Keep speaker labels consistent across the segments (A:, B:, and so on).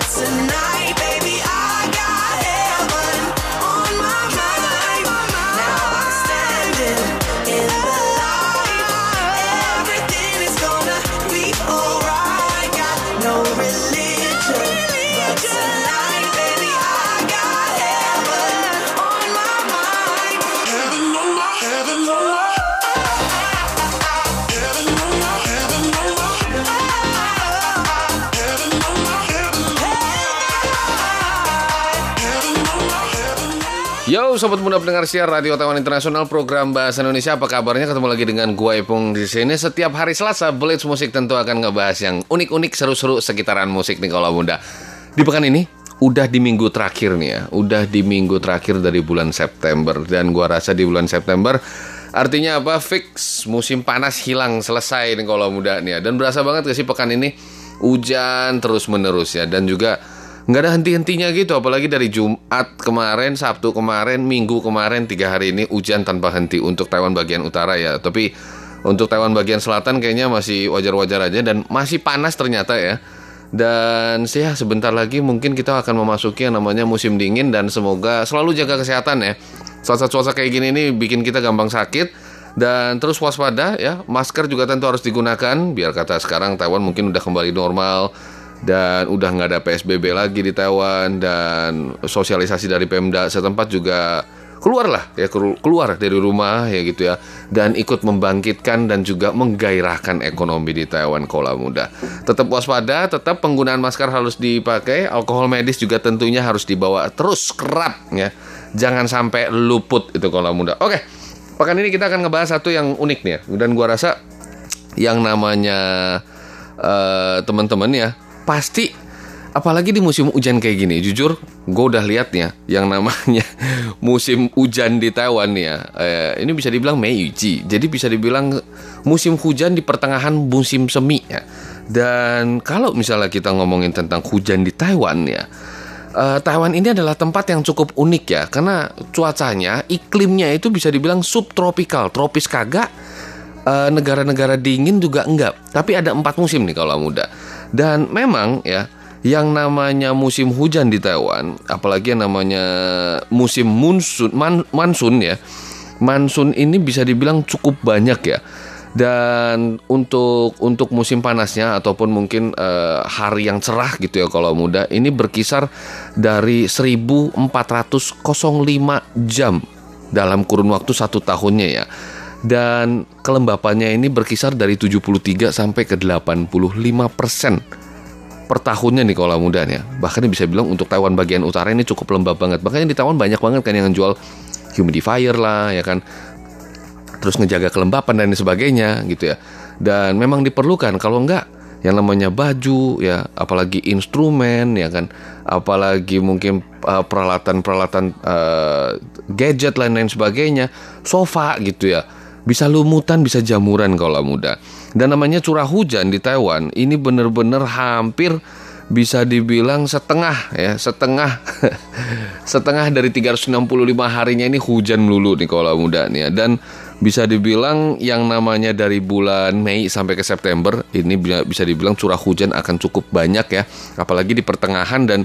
A: Tonight, baby,
B: sobat muda pendengar siar Radio Taiwan Internasional program Bahasa Indonesia. Apa kabarnya? Ketemu lagi dengan gua Ipung di sini. Setiap hari Selasa, Blitz Musik tentu akan ngebahas yang unik-unik, seru-seru sekitaran musik nih kalau muda. Di pekan ini, udah di minggu terakhir nih ya. Udah di minggu terakhir dari bulan September. Dan gua rasa di bulan September Artinya apa? Fix musim panas hilang selesai nih kalau muda nih ya. Dan berasa banget gak sih pekan ini hujan terus menerus ya. Dan juga nggak ada henti-hentinya gitu apalagi dari Jumat kemarin Sabtu kemarin Minggu kemarin tiga hari ini hujan tanpa henti untuk Taiwan bagian utara ya. Tapi untuk Taiwan bagian selatan kayaknya masih wajar-wajar aja dan masih panas ternyata ya. Dan ya sebentar lagi mungkin kita akan memasuki yang namanya musim dingin dan semoga selalu jaga kesehatan ya. Cuaca-cuaca kayak gini nih bikin kita gampang sakit. Dan terus waspada ya masker juga tentu harus digunakan. Biar kata sekarang Taiwan mungkin udah kembali normal dan udah nggak ada PSBB lagi di Taiwan dan sosialisasi dari Pemda setempat juga keluar lah ya kelu- keluar dari rumah ya gitu ya dan ikut membangkitkan dan juga menggairahkan ekonomi di Taiwan kola muda. Tetap waspada, tetap penggunaan masker harus dipakai, alkohol medis juga tentunya harus dibawa terus kerap ya. Jangan sampai luput itu kola muda. Oke. Pekan ini kita akan ngebahas satu yang unik nih ya. Dan gua rasa yang namanya eh, teman-teman ya pasti apalagi di musim hujan kayak gini jujur gue udah lihat ya yang namanya musim hujan di Taiwan ya eh, ini bisa dibilang Meiji jadi bisa dibilang musim hujan di pertengahan musim semi ya dan kalau misalnya kita ngomongin tentang hujan di Taiwan ya eh, Taiwan ini adalah tempat yang cukup unik ya karena cuacanya iklimnya itu bisa dibilang subtropikal tropis kagak Eh, negara-negara dingin juga enggak. Tapi ada empat musim nih kalau muda. Dan memang ya yang namanya musim hujan di Taiwan, apalagi yang namanya musim monsun, man, monsun ya, monsun ini bisa dibilang cukup banyak ya. Dan untuk untuk musim panasnya ataupun mungkin eh, hari yang cerah gitu ya kalau muda ini berkisar dari 1405 jam dalam kurun waktu satu tahunnya ya dan kelembapannya ini berkisar dari 73 sampai ke 85 persen per tahunnya nih kalau mudanya bahkan bisa bilang untuk Taiwan bagian utara ini cukup lembab banget. Makanya di Taiwan banyak banget kan yang jual humidifier lah ya kan. Terus ngejaga kelembapan dan sebagainya gitu ya. Dan memang diperlukan. Kalau enggak yang namanya baju ya apalagi instrumen ya kan. Apalagi mungkin uh, peralatan-peralatan uh, gadget lain lain sebagainya. Sofa gitu ya bisa lumutan bisa jamuran kalau muda. Dan namanya curah hujan di Taiwan ini bener-bener hampir bisa dibilang setengah ya setengah. Setengah dari 365 harinya ini hujan melulu nih kalau muda nih ya. Dan bisa dibilang yang namanya dari bulan Mei sampai ke September ini bisa dibilang curah hujan akan cukup banyak ya. Apalagi di pertengahan dan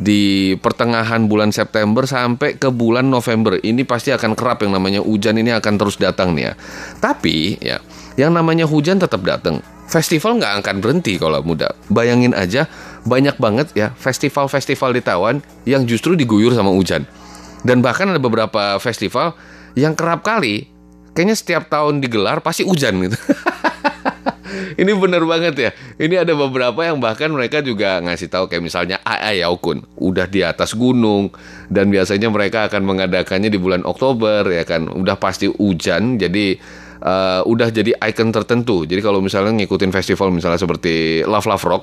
B: di pertengahan bulan September sampai ke bulan November. Ini pasti akan kerap yang namanya hujan ini akan terus datang nih ya. Tapi ya yang namanya hujan tetap datang. Festival nggak akan berhenti kalau muda. Bayangin aja banyak banget ya festival-festival di Taiwan yang justru diguyur sama hujan. Dan bahkan ada beberapa festival yang kerap kali kayaknya setiap tahun digelar pasti hujan gitu. ini bener banget ya. Ini ada beberapa yang bahkan mereka juga ngasih tahu kayak misalnya AA Yaokun udah di atas gunung dan biasanya mereka akan mengadakannya di bulan Oktober ya kan. Udah pasti hujan jadi eh, udah jadi ikon tertentu. Jadi kalau misalnya ngikutin festival misalnya seperti Love Love Rock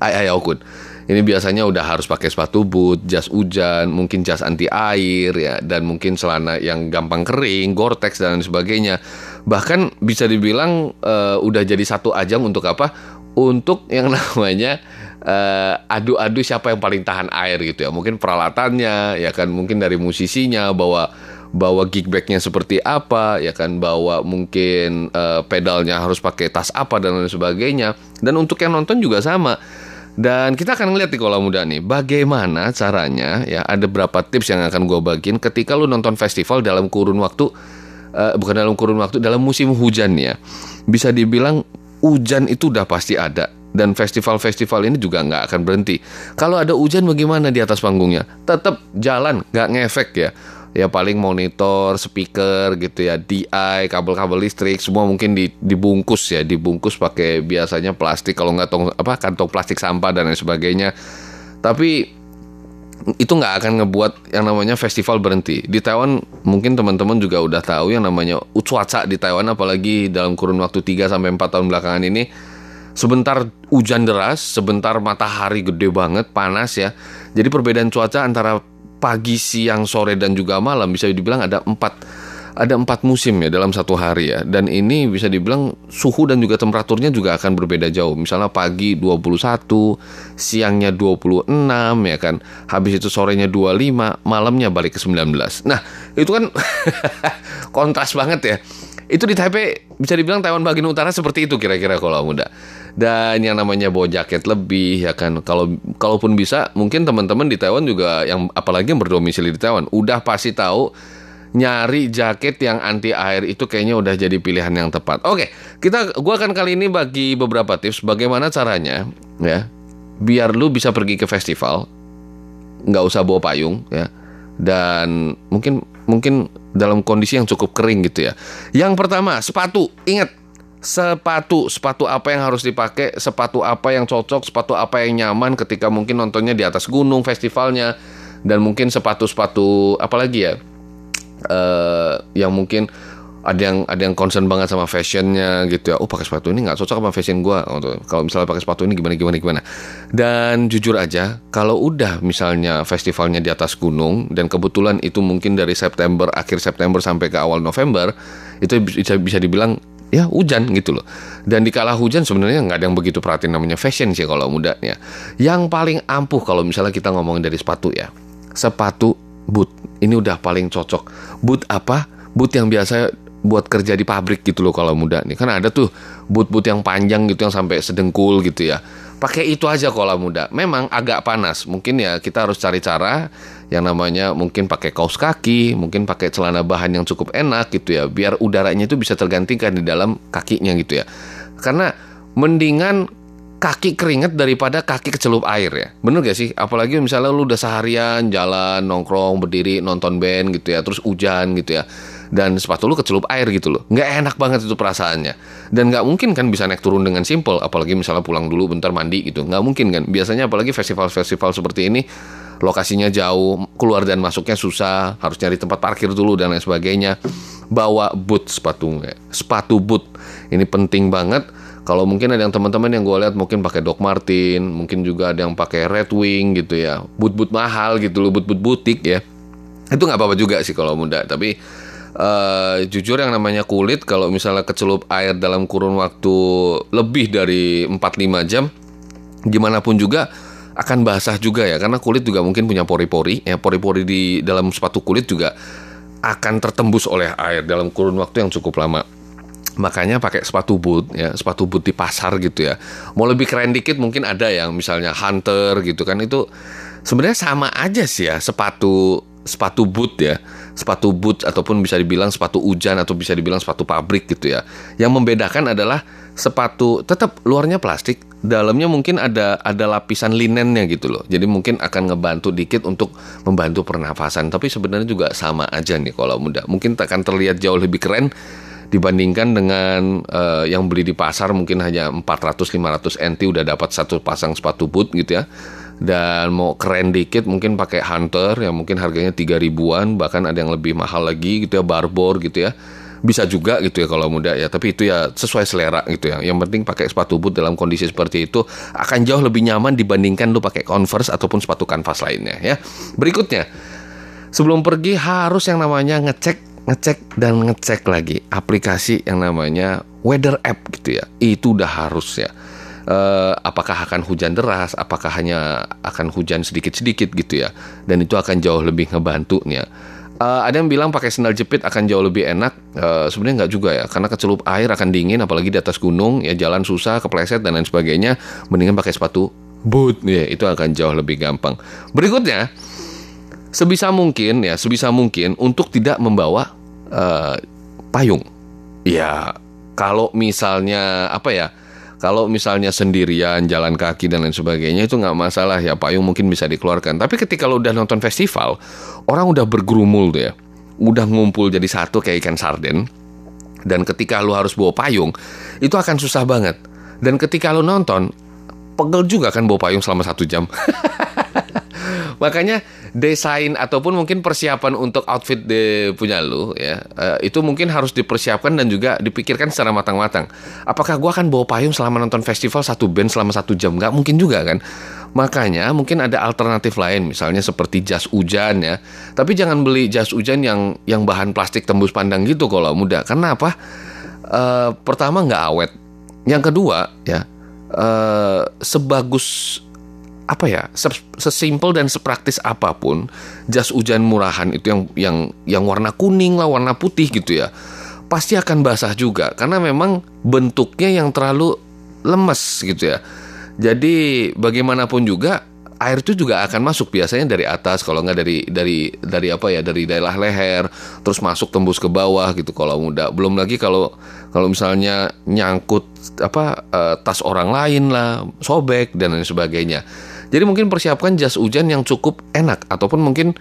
B: Ai Okun. Ini biasanya udah harus pakai sepatu boot, jas hujan, mungkin jas anti air ya, dan mungkin celana yang gampang kering, Gore-Tex dan sebagainya. Bahkan bisa dibilang eh, udah jadi satu ajang untuk apa? Untuk yang namanya eh, adu-adu siapa yang paling tahan air gitu ya. Mungkin peralatannya, ya kan, mungkin dari musisinya bawa bawa gig bagnya seperti apa, ya kan, bawa mungkin eh, pedalnya harus pakai tas apa dan lain sebagainya. Dan untuk yang nonton juga sama. Dan kita akan ngeliat di kolom muda nih, bagaimana caranya ya ada berapa tips yang akan gue bagiin ketika lu nonton festival dalam kurun waktu eh, bukan dalam kurun waktu dalam musim hujan ya. Bisa dibilang hujan itu udah pasti ada dan festival-festival ini juga nggak akan berhenti. Kalau ada hujan bagaimana di atas panggungnya? Tetap jalan, nggak ngefek ya. Ya paling monitor, speaker gitu ya, DI, kabel-kabel listrik, semua mungkin di- dibungkus ya, dibungkus pakai biasanya plastik kalau nggak tong apa kantong plastik sampah dan lain sebagainya. Tapi itu nggak akan ngebuat yang namanya festival berhenti. Di Taiwan mungkin teman-teman juga udah tahu yang namanya cuaca di Taiwan apalagi dalam kurun waktu 3 sampai 4 tahun belakangan ini sebentar hujan deras, sebentar matahari gede banget, panas ya. Jadi perbedaan cuaca antara pagi, siang, sore dan juga malam bisa dibilang ada empat ada empat musim ya dalam satu hari ya. Dan ini bisa dibilang suhu dan juga temperaturnya juga akan berbeda jauh. Misalnya pagi 21 siangnya 26 ya kan. Habis itu sorenya 25 malamnya balik ke 19 nah itu kan kontras banget ya. Itu di Taipei bisa dibilang Taiwan bagian utara seperti itu kira-kira kalau muda. Dan yang namanya bawa jaket lebih ya kan. Kalau kalaupun bisa mungkin teman-teman di Taiwan juga yang apalagi yang berdomisili di Taiwan udah pasti tahu nyari jaket yang anti air itu kayaknya udah jadi pilihan yang tepat. Oke, kita gua akan kali ini bagi beberapa tips bagaimana caranya ya biar lu bisa pergi ke festival nggak usah bawa payung ya dan mungkin mungkin dalam kondisi yang cukup kering gitu ya. Yang pertama sepatu, ingat sepatu sepatu apa yang harus dipakai, sepatu apa yang cocok, sepatu apa yang nyaman ketika mungkin nontonnya di atas gunung festivalnya dan mungkin sepatu-sepatu apalagi ya eh yang mungkin ada yang ada yang concern banget sama fashionnya gitu ya. Oh pakai sepatu ini nggak cocok sama fashion. Gitu. Kalau misalnya pakai sepatu ini gimana gimana gimana. Dan jujur aja, kalau udah misalnya festivalnya di atas gunung dan kebetulan itu mungkin dari September akhir September sampai ke awal November, itu bisa bisa dibilang ya hujan gitu loh. Dan di kala hujan sebenarnya nggak ada yang begitu perhatiin namanya fashion sih kalau mudanya. Yang paling ampuh kalau misalnya kita ngomongin dari sepatu ya, sepatu boot ini udah paling cocok. Boot apa? Boot yang biasa buat kerja di pabrik gitu loh kalau muda nih. Kan ada tuh boot-boot yang panjang gitu yang sampai sedengkul gitu ya. Pakai itu aja kalau muda. Memang agak panas. Mungkin ya kita harus cari cara yang namanya mungkin pakai kaos kaki, mungkin pakai celana bahan yang cukup enak gitu ya, biar udaranya itu bisa tergantikan di dalam kakinya gitu ya. Karena mendingan kaki keringet daripada kaki kecelup air ya. Bener gak sih? Apalagi misalnya lu udah seharian jalan, nongkrong, berdiri, nonton band gitu ya, terus hujan gitu ya. Dan sepatu lu kecelup air gitu loh. Nggak enak banget itu perasaannya. Dan nggak mungkin kan bisa naik turun dengan simple. Apalagi misalnya pulang dulu bentar mandi gitu. Nggak mungkin kan. Biasanya apalagi festival-festival seperti ini lokasinya jauh, keluar dan masuknya susah, harus nyari tempat parkir dulu dan lain sebagainya. Bawa boot sepatu, sepatu boot ini penting banget. Kalau mungkin ada yang teman-teman yang gue lihat mungkin pakai Doc Martin, mungkin juga ada yang pakai Red Wing gitu ya, boot-boot mahal gitu loh, boot-boot butik ya. Itu nggak apa-apa juga sih kalau muda, tapi eh, jujur yang namanya kulit kalau misalnya kecelup air dalam kurun waktu lebih dari 4-5 jam, gimana pun juga akan basah juga ya. Karena kulit juga mungkin punya pori-pori ya pori-pori di dalam sepatu kulit juga akan tertembus oleh air dalam kurun waktu yang cukup lama. Makanya pakai sepatu boot ya sepatu boot di pasar gitu ya. Mau lebih keren dikit mungkin ada yang misalnya hunter gitu kan. Itu sebenarnya sama aja sih ya sepatu sepatu boot ya. Sepatu boot ataupun bisa dibilang sepatu hujan atau bisa dibilang sepatu pabrik gitu ya. Yang membedakan adalah sepatu tetap luarnya plastik dalamnya mungkin ada ada lapisan linennya gitu loh. Jadi mungkin akan ngebantu dikit untuk membantu pernafasan. Tapi sebenarnya juga sama aja nih kalau muda. Mungkin akan terlihat jauh lebih keren dibandingkan dengan eh, yang beli di pasar mungkin hanya 400-500 NT udah dapat satu pasang sepatu boot gitu ya dan mau keren dikit mungkin pakai hunter yang mungkin harganya 3 ribuan bahkan ada yang lebih mahal lagi gitu ya barbor gitu ya. Bisa juga gitu ya kalau muda ya. Tapi itu ya sesuai selera gitu ya. Yang penting pakai sepatu boot dalam kondisi seperti itu akan jauh lebih nyaman dibandingkan lu pakai converse ataupun sepatu kanvas lainnya ya. Berikutnya sebelum pergi harus yang namanya ngecek ngecek dan ngecek lagi aplikasi yang namanya weather app gitu ya. Itu udah harus ya Eh, apakah akan hujan deras apakah hanya akan hujan sedikit-sedikit gitu ya dan itu akan jauh lebih ngebantu nih ya Uh, ada yang bilang pakai sandal jepit akan jauh lebih enak. Uh, Sebenarnya nggak juga ya, karena kecelup air akan dingin, apalagi di atas gunung, ya jalan susah, kepleset dan lain sebagainya. Mendingan pakai sepatu boot, ya itu akan jauh lebih gampang. Berikutnya, sebisa mungkin ya, sebisa mungkin untuk tidak membawa uh, payung. Ya, kalau misalnya apa ya? Kalau misalnya sendirian jalan kaki dan lain sebagainya itu nggak masalah ya payung mungkin bisa dikeluarkan. Tapi ketika lo udah nonton festival, orang udah bergerumul tuh ya, udah ngumpul jadi satu kayak ikan sarden. Dan ketika lo harus bawa payung, itu akan susah banget. Dan ketika lo nonton, pegel juga kan bawa payung selama satu jam. Makanya desain ataupun mungkin persiapan untuk outfit de punya lu ya eh, itu mungkin harus dipersiapkan dan juga dipikirkan secara matang-matang. Apakah gua akan bawa payung selama nonton festival satu band selama satu jam? Nggak mungkin juga kan. Makanya mungkin ada alternatif lain misalnya seperti jas hujan ya. Tapi jangan beli jas hujan yang yang bahan plastik tembus pandang gitu kalau muda. Karena apa? Eh, pertama nggak awet. Yang kedua ya eh, sebagus apa ya ses- sesimpel dan sepraktis apa pun jas hujan murahan itu yang yang yang warna kuning lah warna putih gitu ya pasti akan basah juga. Karena memang bentuknya yang terlalu lemes gitu ya. Jadi bagaimanapun juga air itu juga akan masuk biasanya dari atas kalau nggak dari dari dari apa ya dari daerah leher terus masuk tembus ke bawah gitu kalau muda. Belum lagi kalau kalau misalnya nyangkut apa eh, tas orang lain lah sobek dan lain sebagainya jadi mungkin persiapkan jas hujan yang cukup enak ataupun mungkin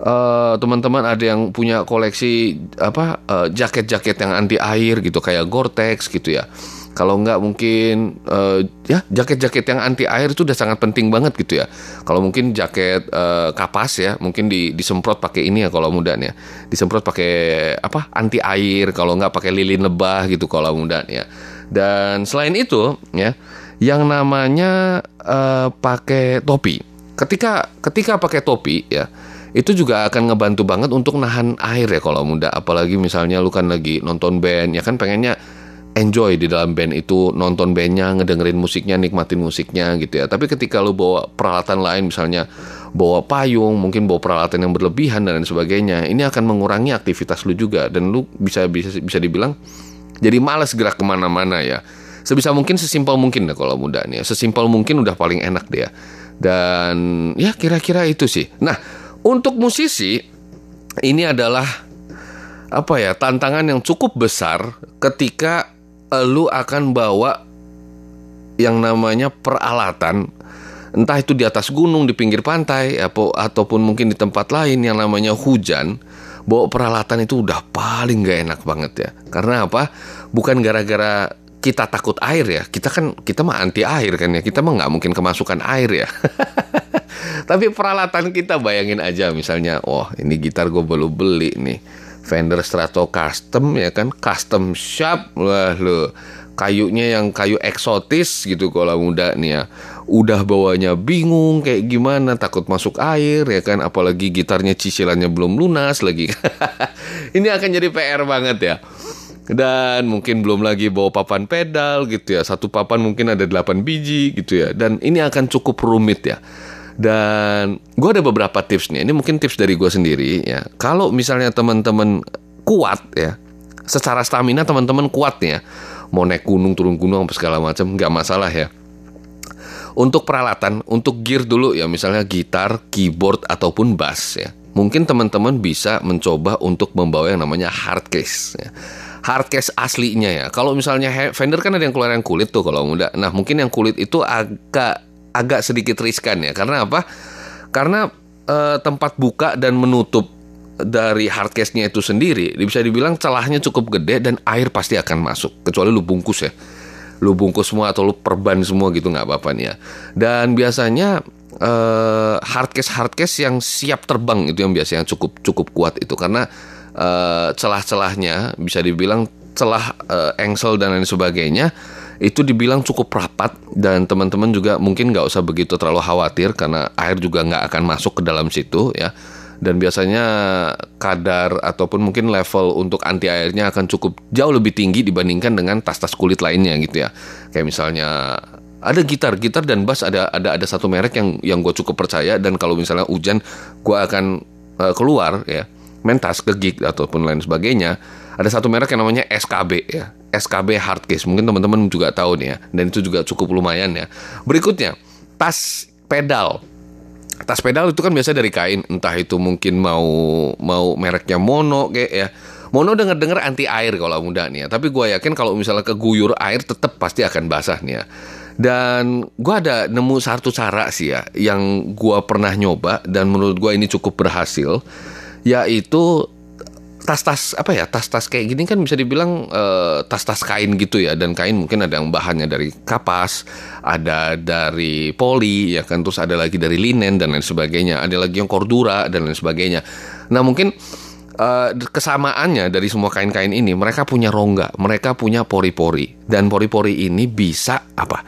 B: eh, teman-teman ada yang punya koleksi apa eh, jaket-jaket yang anti air gitu kayak Gore-Tex gitu ya. Kalau nggak mungkin eh, ya jaket-jaket yang anti air itu udah sangat penting banget gitu ya. Kalau mungkin jaket eh, kapas ya, mungkin di, disemprot pakai ini ya kalau mudanya. Disemprot pakai apa? Anti air. Kalau nggak pakai lilin lebah gitu kalau mudanya. Dan selain itu ya, yang namanya eh, pakai topi. Ketika ketika pakai topi ya, itu juga akan ngebantu banget untuk nahan air ya kalau muda. Apalagi misalnya lu kan lagi nonton band ya kan pengennya enjoy di dalam band itu nonton bandnya ngedengerin musiknya nikmatin musiknya gitu ya tapi ketika lu bawa peralatan lain misalnya bawa payung mungkin bawa peralatan yang berlebihan dan lain sebagainya ini akan mengurangi aktivitas lu juga dan lu bisa bisa bisa dibilang jadi malas gerak ke mana-mana ya sebisa mungkin sesimpel mungkin deh kalau muda nih ya. sesimpel mungkin udah paling enak ya. dan ya kira-kira itu sih nah untuk musisi ini adalah apa ya tantangan yang cukup besar ketika lu akan bawa yang namanya peralatan entah itu di atas gunung di pinggir pantai apo- ataupun mungkin di tempat lain yang namanya hujan bawa peralatan itu udah paling gak enak banget ya karena apa bukan gara-gara kita takut air ya. Kita kan kita mah anti air kan ya. Kita mah nggak mungkin kemasukan air ya. Tapi peralatan kita bayangin aja misalnya wah ini gitar gue belum beli nih. Fender Strato Custom ya kan custom shop. Wah lo kayunya yang kayu eksotis gitu kalau muda nih ya. Udah bawanya bingung kayak gimana takut masuk air ya kan. Apalagi gitarnya cicilannya belum lunas lagi. Ini akan jadi PR banget ya dan mungkin belum lagi bawa papan pedal gitu ya. Satu papan mungkin ada 8 biji gitu ya. Dan ini akan cukup rumit ya. Dan gue ada beberapa tips nih ini mungkin tips dari gue sendiri ya. Kalau misalnya teman-teman kuat ya secara stamina teman-teman kuat nih ya. Mau naik gunung turun gunung apa segala macam nggak masalah ya. Untuk peralatan untuk gear dulu ya. Misalnya gitar keyboard ataupun bass ya. Mungkin teman-teman bisa mencoba untuk membawa yang namanya hard case ya. Hard case aslinya ya. Kalau misalnya Fender kan ada yang keluar yang kulit tuh kalau muda. Nah mungkin yang kulit itu agak agak sedikit riskan ya. Karena apa? Karena eh, tempat buka dan menutup dari hard case-nya itu sendiri bisa dibilang celahnya cukup gede dan air pasti akan masuk. Kecuali lu bungkus ya. Lu bungkus semua atau lu perban semua gitu nggak apa-apa nih ya. Dan biasanya eh, hard yang siap terbang itu yang biasanya cukup cukup kuat itu. Karena eh, celah-celahnya bisa dibilang celah eh, engsel dan lain sebagainya itu dibilang cukup rapat dan teman-teman juga mungkin nggak usah begitu terlalu khawatir karena air juga nggak akan masuk ke dalam situ ya. Dan biasanya kadar ataupun mungkin level untuk anti airnya akan cukup jauh lebih tinggi dibandingkan dengan tas-tas kulit lainnya gitu ya. Kayak misalnya ada gitar gitar dan bass ada ada ada satu merek yang yang gue cukup percaya dan kalau misalnya hujan gue akan eh, keluar ya mentas ke gig ataupun lain sebagainya ada satu merek yang namanya SKB ya. SKB Hardcase mungkin teman-teman juga tahu nih ya. Dan itu juga cukup lumayan ya. Berikutnya tas pedal. Tas pedal itu kan biasa dari kain. Entah itu mungkin mau mau mereknya mono kayak ya. Mono denger dengar anti air kalau muda nih ya. Tapi gue yakin kalau misalnya keguyur air tetap pasti akan basah nih ya. Dan gue ada nemu satu cara sih ya yang gue pernah nyoba. Dan menurut gue ini cukup berhasil yaitu tas-tas apa ya tas-tas kayak gini kan bisa dibilang eh, tas-tas kain gitu ya. Dan kain mungkin ada yang bahannya dari kapas ada dari poli ya kan. Terus ada lagi dari linen dan lain sebagainya. Ada lagi yang cordura dan lain sebagainya. Nah mungkin eh, kesamaannya dari semua kain-kain ini mereka punya rongga mereka punya pori-pori. Dan pori-pori ini bisa apa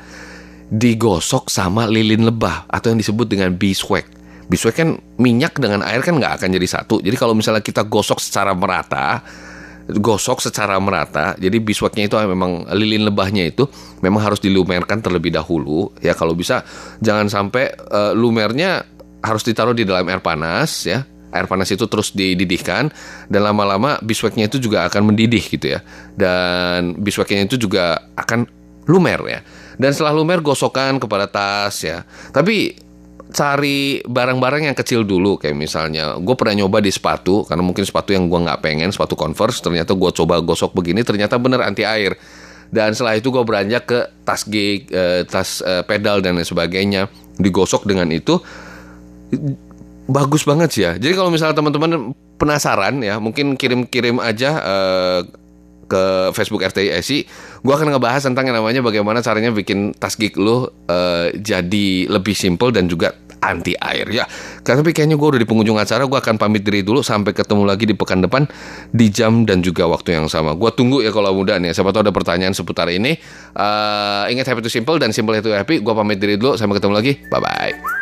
B: digosok sama lilin lebah atau yang disebut dengan beeswax Beeswax kan minyak dengan air kan nggak akan jadi satu. Jadi kalau misalnya kita gosok secara merata, gosok secara merata, jadi beeswaxnya itu memang lilin lebahnya itu memang harus dilumerkan terlebih dahulu. Ya kalau bisa jangan sampai eh, lumernya harus ditaruh di dalam air panas ya. Air panas itu terus dididihkan dan lama-lama beeswaxnya itu juga akan mendidih gitu ya. Dan beeswaxnya itu juga akan lumer ya. Dan setelah lumer gosokkan kepada tas ya. Tapi cari barang-barang yang kecil dulu kayak misalnya gue pernah nyoba di sepatu karena mungkin sepatu yang gue nggak pengen sepatu converse ternyata gue coba gosok begini ternyata bener anti air dan setelah itu gue beranjak ke tas gig eh, tas eh, pedal dan lain sebagainya digosok dengan itu. Bagus banget sih ya. Jadi kalau misalnya teman-teman penasaran ya mungkin kirim-kirim aja eh, ke Facebook RTI gue akan ngebahas tentang yang namanya bagaimana caranya bikin tas gig lu eh, jadi lebih simple dan juga anti air ya. Tapi kayaknya gue udah di pengunjung acara, gue akan pamit diri dulu sampai ketemu lagi di pekan depan di jam dan juga waktu yang sama. Gue tunggu ya kalau muda nih. Siapa tahu ada pertanyaan seputar ini. Eh, ingat happy to simple dan simple itu happy. Gue pamit diri dulu. Sampai ketemu lagi. Bye bye.